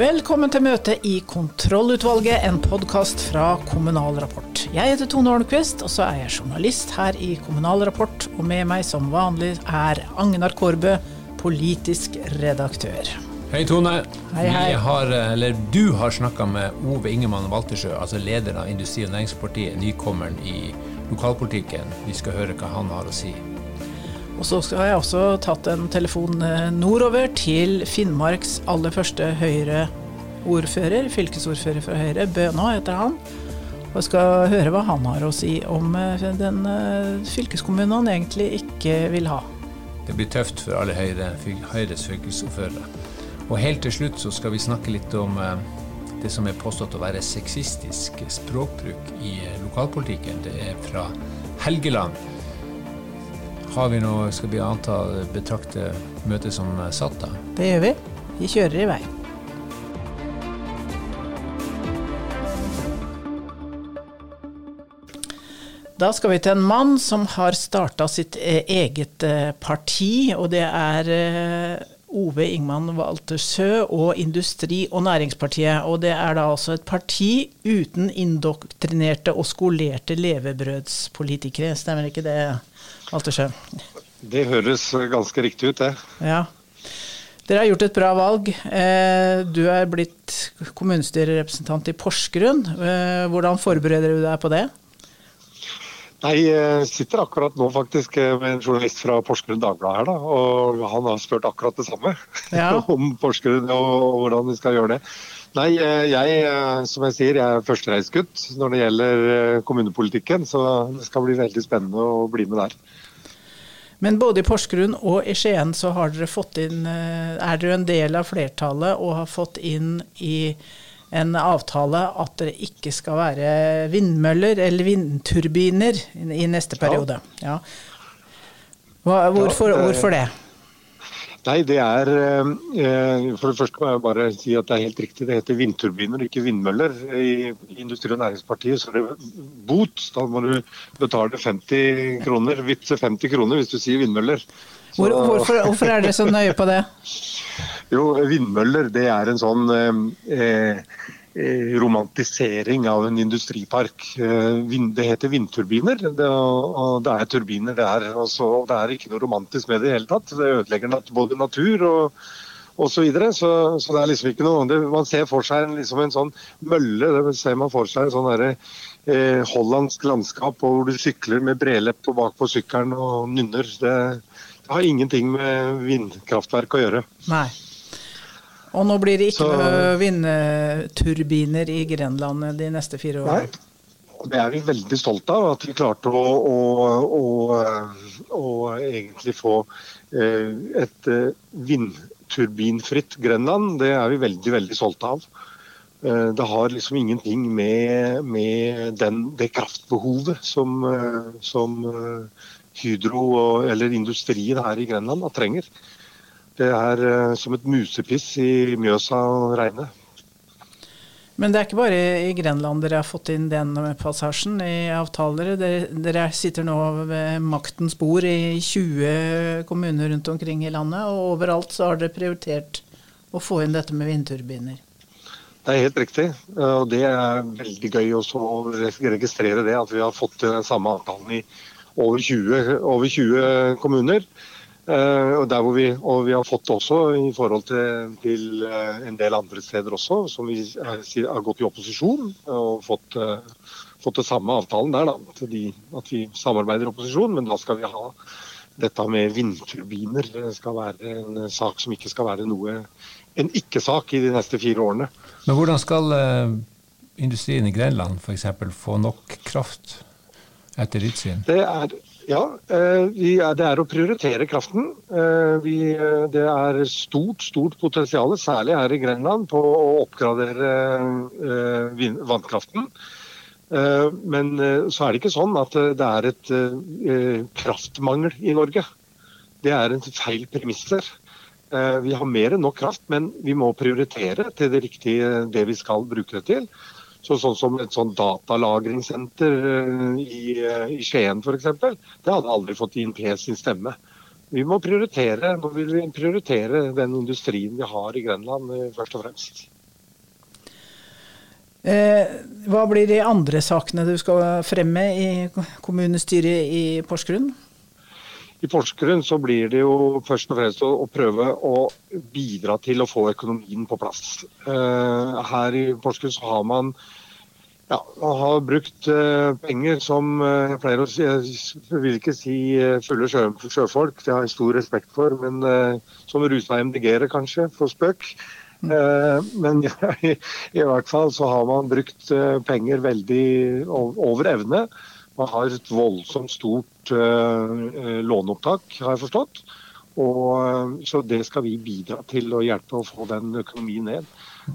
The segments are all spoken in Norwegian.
Velkommen til møte i Kontrollutvalget, en podkast fra Kommunal Rapport. Jeg heter Tone Holmquist, og så er jeg journalist her i Kommunal Rapport. Og med meg som vanlig er Agnar Kårbø, politisk redaktør. Hei, Tone. Hei, hei. Har, du har snakka med Ove Ingemann Waltersjø, altså leder av Industri- og Næringspartiet, nykommeren i lokalpolitikken. Vi skal høre hva han har å si. Og så har jeg også tatt en telefon eh, nordover til Finnmarks aller første Høyre-ordfører, fylkesordfører fra Høyre, Bønå heter han. Og skal høre hva han har å si om eh, den eh, fylkeskommunen han egentlig ikke vil ha. Det blir tøft for alle Høyre, Høyres fylkesordførere. Og helt til slutt så skal vi snakke litt om det som er påstått å være sexistisk språkbruk i lokalpolitikken. Det er fra Helgeland. Har vi noe, skal vi anta betrakte møtet som satt, da? Det gjør vi. Vi kjører i vei. Da skal vi til en mann som har starta sitt eh, eget eh, parti, og det er eh, Ove Ingman Waltersø og Industri- og Næringspartiet. Og det er da altså et parti uten indoktrinerte og skolerte levebrødspolitikere. Stemmer ikke det? Waltersø? Det høres ganske riktig ut, det. Ja. Dere har gjort et bra valg. Du er blitt kommunestyrerepresentant i Porsgrunn. Hvordan forbereder du deg på det? Jeg sitter akkurat nå faktisk med en journalist fra Porsgrunn Dagblad her, da, og han har spurt akkurat det samme. Ja. om Porsgrunn og hvordan vi skal gjøre det. Nei, eh, jeg som jeg sier, jeg er førstereisgutt når det gjelder kommunepolitikken, så det skal bli veldig spennende å bli med der. Men både i Porsgrunn og i Skien så har dere fått inn eh, Er dere en del av flertallet og har fått inn i en avtale at det ikke skal være vindmøller eller vindturbiner i neste periode. Ja. Hvorfor, hvorfor det? Nei, det er eh, For det første må jeg bare si at det er helt riktig. Det heter vindturbiner, ikke vindmøller. I Industri- og Næringspartiet så er det bot. Da må du betale 50 kroner, vippse 50 kroner hvis du sier vindmøller. Så, hvorfor, hvorfor, er dere så nøye på det? Jo, vindmøller det er en sånn eh, Eh, romantisering av en industripark. Eh, det heter vindturbiner, og det er turbiner det er. Og det er ikke noe romantisk med det i hele tatt. Det ødelegger både natur og og Så, videre. så Så det er liksom ikke noe det, Man ser for seg liksom en sånn mølle. Det ser man for seg en sånn derre eh, hollandsk landskap hvor du sykler med brelepp bak på sykkelen og nynner. Det, det har ingenting med vindkraftverk å gjøre. Nei. Og nå blir det ikke så, vindturbiner i Grenland de neste fire årene? Nei, det er vi veldig stolte av. At vi klarte å, å, å, å egentlig få eh, et eh, vindturbinfritt Grenland. Det er vi veldig, veldig stolte av. Eh, det har liksom ingenting med, med den, det kraftbehovet som, som Hydro og, eller industrien her i Grenland trenger. Det er uh, som et musepiss i Mjøsa og regne. Men det er ikke bare i Grenland dere har fått inn den passasjen i avtaler. Dere, dere sitter nå ved maktens bord i 20 kommuner rundt omkring i landet, og overalt så har dere prioritert å få inn dette med vindturbiner. Det er helt riktig, og det er veldig gøy å registrere det. At vi har fått den samme avtalen i over 20, over 20 kommuner. Eh, og, der hvor vi, og vi har fått også i forhold til, til eh, en del andre steder også, som vi har gått i opposisjon og fått, eh, fått det samme avtalen der. Da, de, at vi samarbeider i opposisjon, men da skal vi ha dette med vindturbiner. Det skal være en sak som ikke skal være noe en ikke-sak i de neste fire årene. Men hvordan skal industrien i Grenland f.eks. få nok kraft etter ditt syn? Det er ja, er, det er å prioritere kraften. Eh, eh, det er stort stort potensial, særlig her i Grenland, på å oppgradere vannkraften. Men så er det ikke sånn at det er et kraftmangel i Norge. Det er en feil premisser. Vi har mer enn nok kraft, men vi må prioritere til det riktige det vi skal bruke det til. Så, sånn som et sånn datalagringssenter eh, i, eh, i Skien f.eks. Det hadde aldri fått INP sin stemme. Vi må prioritere, nå vil vi prioritere den industrien vi har i Grenland, eh, først og fremst. Hva blir de andre sakene du skal fremme i kommunestyret i Porsgrunn? I Porsgrunn så blir det jo først og fremst å, å prøve å bidra til å få økonomien på plass. Uh, her i Porsgrunn så har man ja, har brukt uh, penger som uh, jeg pleier å si Jeg vil ikke si fulle sjø, sjøfolk, det har jeg stor respekt for, men som rusa MDG-ere kanskje, for spøk. men i, i, hvert fall så har man brukt penger veldig over evne. Man har et voldsomt stort låneopptak, har jeg forstått. Og, så det skal vi bidra til å hjelpe å få den økonomien ned.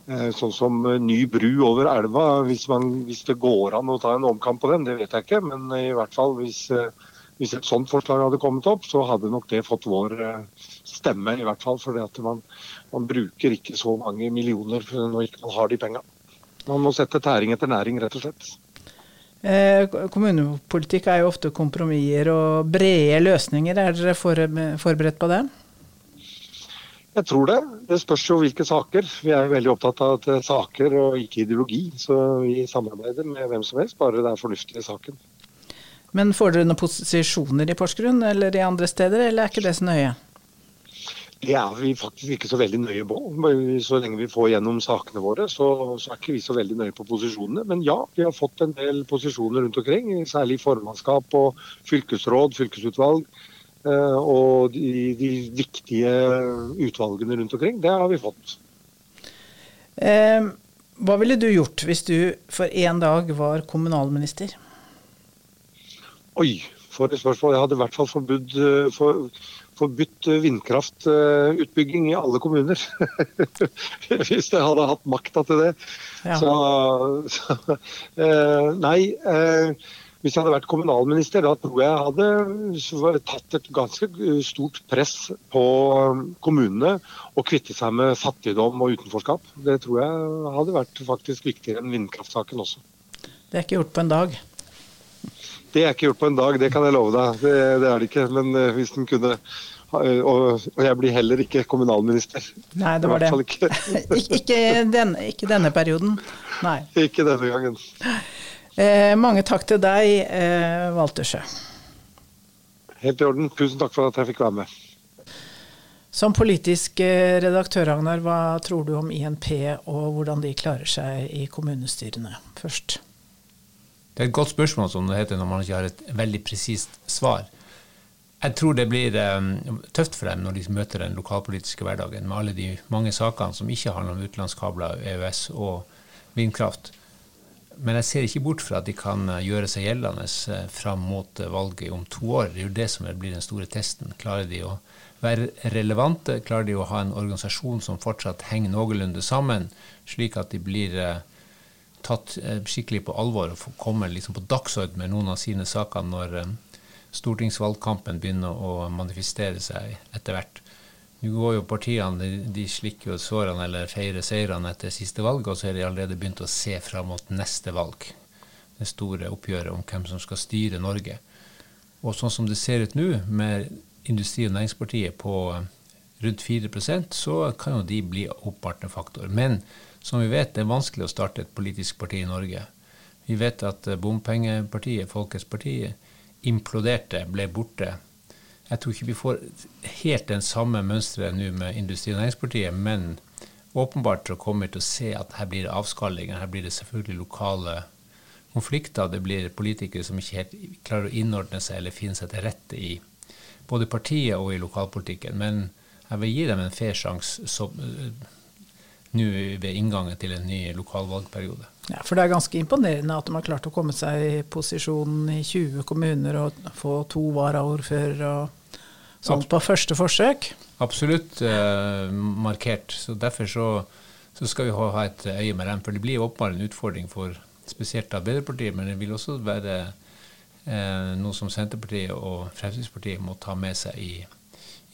Eh, sånn som eh, ny bru over elva, hvis, man, hvis, det går an å ta en omkamp på den, det vet jeg ikke. Men i hvert fall hvis, eh, hvis et sånt forslag hadde kommet opp, så hadde nok det fått vår stemme. i hvert fall, For man, man, bruker ikke så mange millioner når man ikke har de penga. Man må sette tæring etter næring, rett og slett. Eh, kommunepolitikk er jo ofte kompromisser og brede løsninger. Er dere forberedt på det? Jeg tror det. Det spørs jo hvilke saker. Vi er veldig opptatt av at er saker og ikke ideologi. Så vi samarbeider med hvem som helst, bare det er fornuftig i saken. Men får dere noen posisjoner i Porsgrunn eller i andre steder, eller er ikke det så nøye? Det er vi faktisk ikke så veldig nøye på. Så lenge vi får gjennom sakene våre, så, så, er ikke vi så veldig nøye på posisjonene. Men ja, vi har fått en del posisjoner rundt omkring, særlig formannskap og fylkesråd, fylkesutvalg. Eh, og de, de, viktige utvalgene rundt omkring. Det har vi fått. Eh, hva ville du gjort hvis du for én dag var kommunalminister? Oi, for et spørsmål. Jeg hadde i hvert fall forbudt, eh, for, forbudt vindkraftutbygging i alle kommuner. hvis jeg hadde hatt makta til det. Ja. Så, så eh, Nei. Eh, hvis jeg hadde vært kommunalminister, da tror jeg jeg hadde tatt et ganske stort press på um, kommunene og kvitte seg med fattigdom og utenforskap. Det tror jeg hadde vært faktisk viktigere enn vindkraftsaken også. Det er ikke gjort på en dag? Det er ikke gjort på en dag, det kan jeg love deg. Det, det er det ikke. Men uh, hvis den kunne uh, og, jeg blir heller ikke kommunalminister. Nei, det var det. Ikke. ikke, denne, ikke denne perioden. Nei. Ikke denne gangen. Eh, mange takk til deg, eh, Waltersjø. Helt i orden. Tusen takk for at jeg fikk være med. Som politisk eh, redaktør, Agnar, hva tror du om INP og hvordan de klarer seg i kommunestyrene først? Det er et godt spørsmål, som det heter når man ikke har et veldig presist svar. Jeg tror det blir um, tøft for dem når de møter den lokalpolitiske hverdagen med alle de mange sakene som ikke handler om utenlandskabler, EØS og vindkraft. Men jeg ser ikke bort fra at de kan eh, gjøre seg gjeldende eh, fram mot eh, valget om to år. Det er jo det som blir den store testen. Klarer de å være relevante? Klarer de å ha en organisasjon som fortsatt henger noenlunde sammen, slik at de blir tatt skikkelig på alvor og kommer liksom på dagsorden med noen av sine saker når stortingsvalgkampen begynner å manifestere seg etter hvert. Nå går jo partiene, de, slikker jo sårene eller feirer seirene etter siste valg, og så er de allerede begynt å se fram mot neste valg. Det store oppgjøret om hvem som skal styre Norge. Og sånn som det ser ut nå, med Industri- og Næringspartiet på eh, rundt 4 så kan jo de bli oppbartende faktor. Men som vi vet, det er vanskelig å starte et politisk parti i Norge. Vi vet at eh, bompengepartiet, Folkets parti, imploderte, ble borte jeg tror ikke vi får helt den samme mønsteret nå med Industri- og Næringspartiet, men åpenbart så kommer vi til å se at her blir det avskallinger. Her blir det selvfølgelig lokale konflikter. Det blir politikere som ikke helt klarer å innordne seg eller finne seg til rette i både partiet og i lokalpolitikken. Men jeg vil gi dem en fair sjanse nå ved inngangen til en ny lokalvalgperiode. Ja, For det er ganske imponerende at de har klart å komme seg i posisjon i 20 kommuner og få to varaordførere og sånt på første forsøk? Absolutt eh, markert. Så Derfor så, så, skal vi ha et øye med dem. For det blir åpenbart en utfordring for spesielt Arbeiderpartiet, men det vil også være eh, noe som Senterpartiet og Fremskrittspartiet må ta med seg i,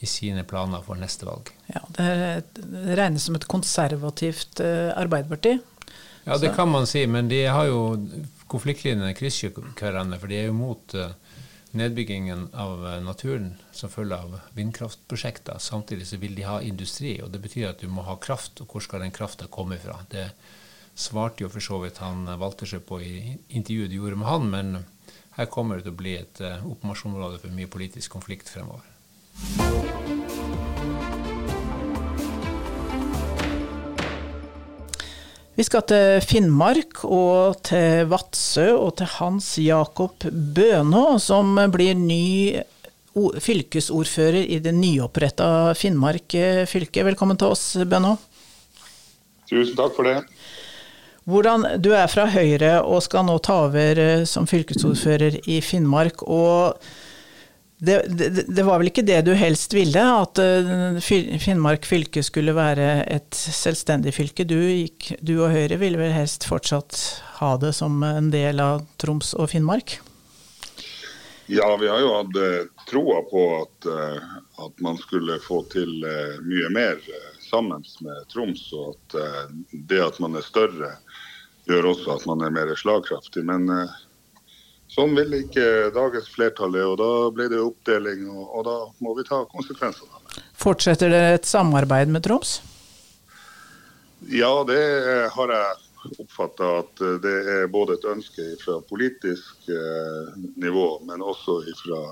i sine planer for neste valg. Ja, Det regnes som et konservativt eh, Arbeiderparti. Ja, det kan man si, men de har jo konfliktlinjene krysser hverandre. For de er jo mot uh, nedbyggingen av uh, naturen som følge av vindkraftprosjekter. Samtidig så vil de ha industri, og det betyr at du må ha kraft. Og hvor skal den krafta komme fra? Det svarte jo for så vidt han valgte seg på i intervjuet du gjorde med han, men her kommer det til å bli et oppmarsjområde for mye politisk konflikt fremover. Vi skal til Finnmark og til Vadsø og til Hans Jakob Bønå, som blir ny fylkesordfører i det nyoppretta Finnmark fylke. Velkommen til oss, Bønå. Tusen takk for det. Hvordan, du er fra Høyre og skal nå ta over som fylkesordfører i Finnmark. og det, det, var vel ikke det du helst ville, at uh, Finnmark fylke skulle være et selvstendig fylke. Du, gikk, du, og Høyre ville vel helst fortsatt ha det som en del av Troms og Finnmark? Ja, vi har jo hatt uh, troa på at, uh, at, man skulle få til mye mer sammen med Troms. Og at det at man er større, gjør også at man er mer slagkraftig. Men Sånn ville ikke dagens flertall, og da ble det oppdeling, og, og da må vi ta konsekvensene av det. Fortsetter dere et samarbeid med Troms? Ja, det har jeg oppfatta at det er både et ønske fra politisk eh, nivå, men også fra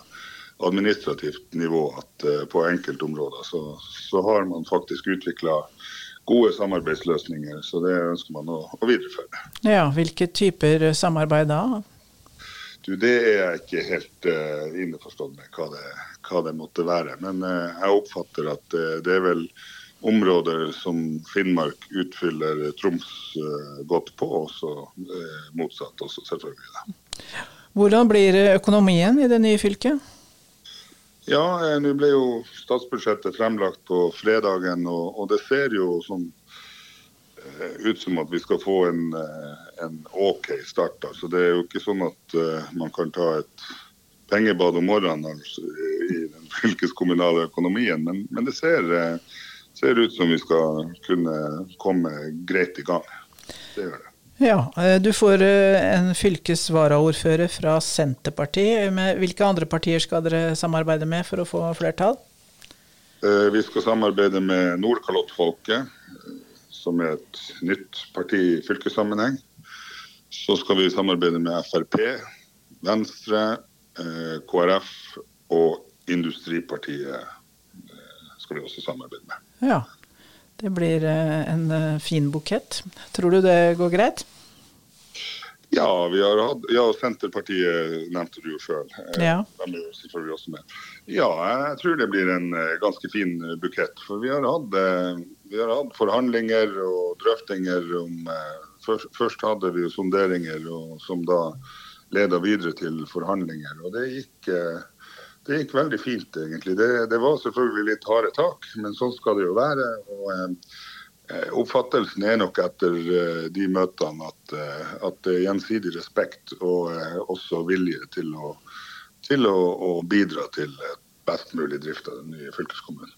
administrativt nivå at eh, på enkeltområder så, så har man faktisk utvikla gode samarbeidsløsninger. Så det ønsker man å, å videreføre. Ja, Hvilke typer samarbeid da? Du, Det er jeg ikke helt uh, innforstått med hva det, hva det, måtte være. Men uh, jeg oppfatter at uh, det er vel områder som Finnmark utfyller Troms godt på, og så motsatt også, selvfølgelig. Da. Hvordan blir økonomien i det nye fylket? Ja, nå ble jo statsbudsjettet fremlagt på fredagen, og, og det ser jo sånn Eh, ut som at vi skal få en, eh, en OK start. Altså, det er jo ikke sånn at uh, man kan ta et pengebad om morgenen altså, i den fylkeskommunale økonomien, men, men det ser, uh, ser, ut som vi skal kunne komme greit i gang. Det gjør det. Ja, Du får en fylkesvaraordfører fra Senterpartiet. Hvilke andre partier skal dere samarbeide med for å få flertall? Vi skal samarbeide med Nordkalottfolket som er et nytt parti i fylkessammenheng. Så skal vi samarbeide med Frp, Venstre, eh, KrF og Industripartiet eh, skal vi også samarbeide med. Ja, det blir eh, en fin bukett. Tror du det går greit? Ja, vi har hatt, ja, Senterpartiet nevnte du jo sjøl. Ja. Ja, jeg tror det blir en ganske fin bukett. For vi har hatt vi har hatt forhandlinger og drøftinger om eh, først, først, hadde vi sonderinger og, som da leda videre til forhandlinger. og det gikk, eh, det gikk veldig fint, egentlig. Det, det, var selvfølgelig litt harde tak, men sånn skal det jo være. og eh, Oppfattelsen er nok etter de møtene at, at det er gjensidig respekt og også vilje til å, til å, å bidra til best mulig drift av den nye fylkeskommunen.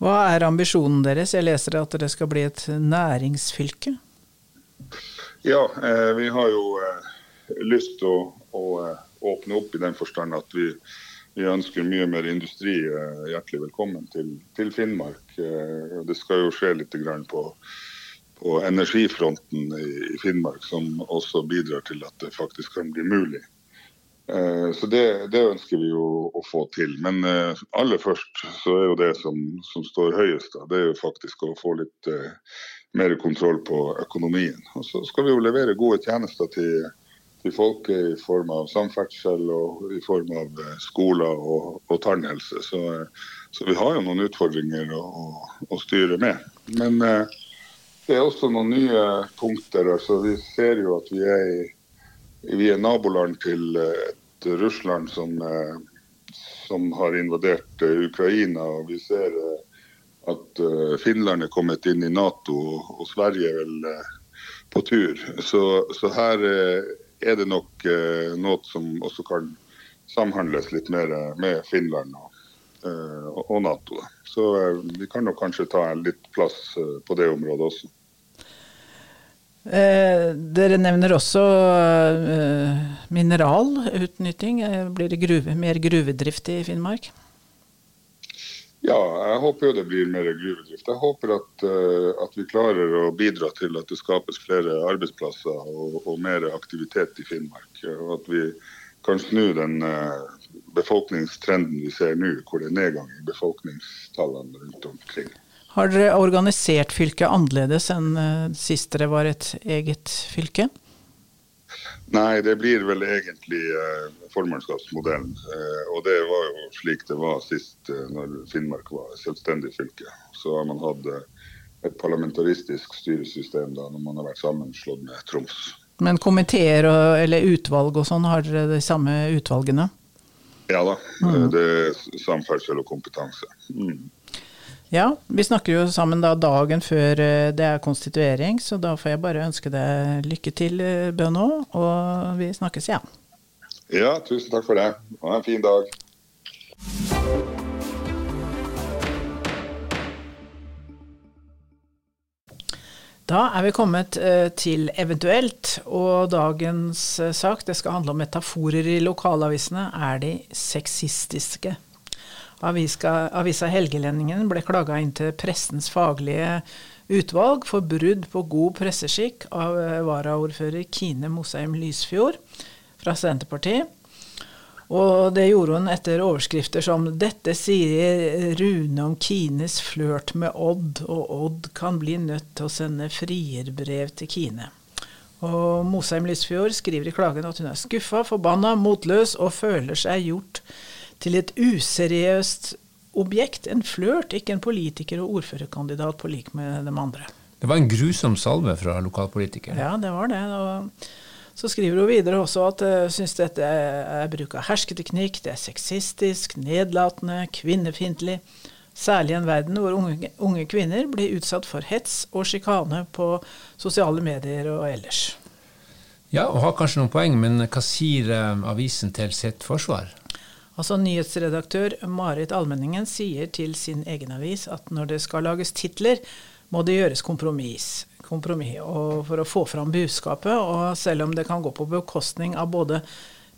Hva er ambisjonen deres? Jeg leser at dere skal bli et næringsfylke? Ja, eh, vi har jo eh, lyst til å, å, eh, åpne opp i den forstand at vi, vi, ønsker mye mer industri. Hjertelig velkommen til, til Finnmark. Det skal jo skje litt på, på energifronten i Finnmark, som også bidrar til at det faktisk kan bli mulig. Eh, så det, det, ønsker vi jo å få til. Men eh, aller først så er jo det som, som står høyest, da, det er jo faktisk å få litt uh, mer kontroll på økonomien. Og så skal vi jo levere gode tjenester til, til folket i form av samferdsel og i form av skoler og, og tannhelse. Så, så, vi har jo noen utfordringer å, å styre med. Men uh, det er også noen nye punkter. altså Vi ser jo at vi er i vi er naboland til et Russland som, eh, som har invadert eh, Ukraina. og Vi ser eh, at Finland er kommet inn i Nato, og Sverige er vel på tur. Så, så her er det nok noe som også kan samhandles litt mer med Finland og, og Nato. Så vi kan nok kanskje ta litt plass på det området også. Eh, dere nevner også eh, mineralutnytting. Eh, blir det gruve, mer gruvedrift i Finnmark? Ja, jeg håper jo det blir mer gruvedrift. Jeg håper at, uh, at, vi klarer å bidra til at det skapes flere arbeidsplasser og, og mer aktivitet i Finnmark. Og at vi kan snu den uh, befolkningstrenden vi ser nå, hvor det er nedgang i befolkningstallene rundt omkring. Har dere organisert fylket annerledes enn uh, sist dere var et eget fylke? Nei, det blir vel egentlig eh, formannskapsmodellen. Eh, og det var jo slik det var sist eh, når Finnmark var selvstendig fylke. Så har man hatt eh, et parlamentaristisk styresystem da når man har vært sammenslått med Troms. Men komiteer eller utvalg og sånn, har dere de samme utvalgene? Ja da. Mm. Det er samferdsel og kompetanse. Mm. Ja, vi snakker jo sammen da dagen før eh, det er konstituering, så da får jeg bare ønske deg lykke til, Bønå, Bøno, og vi snakkes igjen. Ja, tusen takk for det. Ha en fin dag. Da er vi kommet eh, til eventuelt, og dagens sak det skal handle om metaforer i lokalavisene. Er de sexistiske? Avisa, avisa Helgelendingen ble klaga inn til pressens faglige utvalg for brudd på god presseskikk av eh, varaordfører Kine Mosheim Lysfjord fra Senterpartiet. Og det gjorde hun etter overskrifter som 'Dette sier Rune om Kines flørt med Odd', og Odd kan bli nødt til å sende frierbrev til Kine. Og Mosheim Lysfjord skriver i klagen at hun er skuffa, forbanna, motløs og føler seg gjort til et useriøst objekt, en flørt, ikke en politiker og ordførerkandidat på lik med de andre. Det var en grusom salve fra lokalpolitikere. Ja, det var det. Og så skriver hun videre også at hun uh, syns dette er bruk av hersketeknikk, det er sexistisk, nedlatende, kvinnefiendtlig. Særlig i en verden hvor unge, unge, kvinner blir utsatt for hets og sjikane på sosiale medier og ellers. Ja, og har kanskje noen poeng, men hva sier uh, avisen til sitt forsvar? Altså Nyhetsredaktør Marit Almenningen sier til sin egen avis at når det skal lages titler, må det gjøres kompromiss. kompromiss for å få fram budskapet, og selv om det kan gå på bekostning av både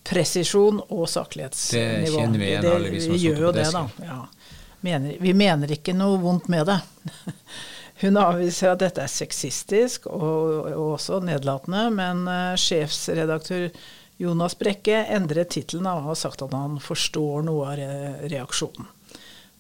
presisjon og saklighetsnivå. Det kjenner vi igjen, alle vi som har stått på desken. det. Ja. Mener, vi mener ikke noe vondt med det. Hun avviser at dette er sexistisk og, og også nedlatende, men uh, sjefsredaktør Jonas Brekke endret tittelen og har sagt at han forstår noe av reaksjonen.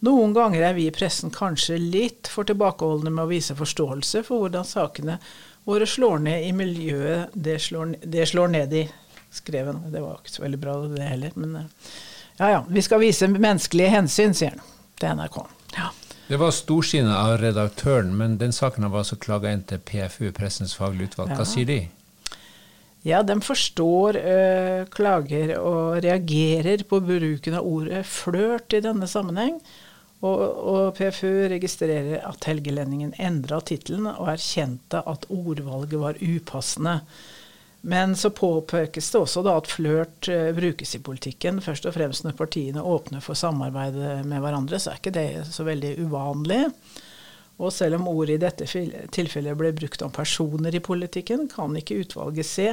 Noen ganger er vi i pressen kanskje litt for tilbakeholdne med å vise forståelse for hvordan sakene våre slår ned i miljøet det slår, det slår ned i, skrev han. Det var ikke så veldig bra det heller, men eh, ja ja. Vi skal vise menneskelige hensyn, sier han til NRK. Ja. Det var storsinnet av redaktøren, men den saken var altså klaga inn til PFU, Pressens faglige utvalg. Hva ja. sier de? Ja, de forstår øh, klager og reagerer på bruken av ordet flørt i denne sammenheng. Og, og PFU registrerer at Helgelendingen endra tittelen og erkjente at ordvalget var upassende. Men så påpekes det også da at flørt uh, brukes i politikken. Først og fremst når partiene åpner for samarbeid med hverandre, så er ikke det så veldig uvanlig. Og selv om ordet i dette tilfellet ble brukt om personer i politikken, kan ikke utvalget se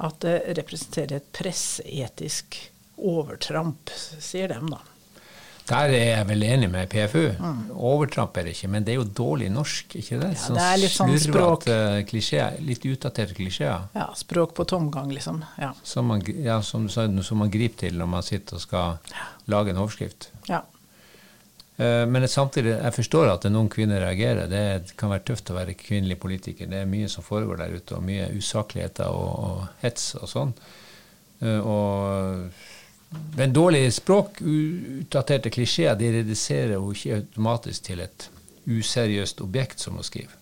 at det representerer et presseetisk overtramp, sier dem, da. Der er jeg vel enig med PFU. Mm. Overtramp er det ikke, men det er jo dårlig norsk, ikke det? Ja, det er litt sånn språk. Klisjé, litt utdaterte klisjeer. Ja, språk på tomgang, liksom. Ja. Som man, ja, som, som man griper til når man sitter og skal lage en overskrift. Ja. Eh, men samtidig, jeg forstår at noen kvinner reagerer. Det kan være tøft å være kvinnelig politiker. Det er mye som foregår der ute, og mye usakligheter og, og hets og sånn. Eh, og men dårlig språk, utdaterte klisjeer, de reduserer jo ikke automatisk til et useriøst objekt som hun skriver.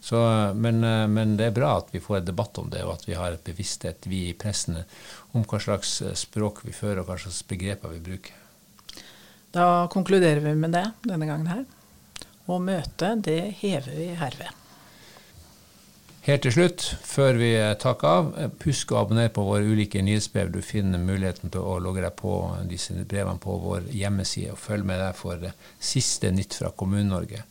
Så, men, eh, men, det er bra at vi får en debatt om det, og at vi har et bevissthet, vi i pressen, om hva slags språk vi fører, og hva slags begreper vi bruker. Da konkluderer vi med det denne gangen her. Og møtet, det hever vi herved. Helt til slutt, før vi takker av, husk å abonnere på våre ulike nyhetsbrev. Du finner muligheten til å logge deg på disse brevene på vår hjemmeside, og følg med deg for siste nytt fra Kommune-Norge.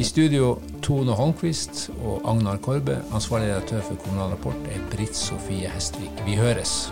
I studio Tone Holmquist og Agnar Korbe. Ansvarlig redaktør for Kommunal Rapport er Britt Sofie Hestvik. Vi høres.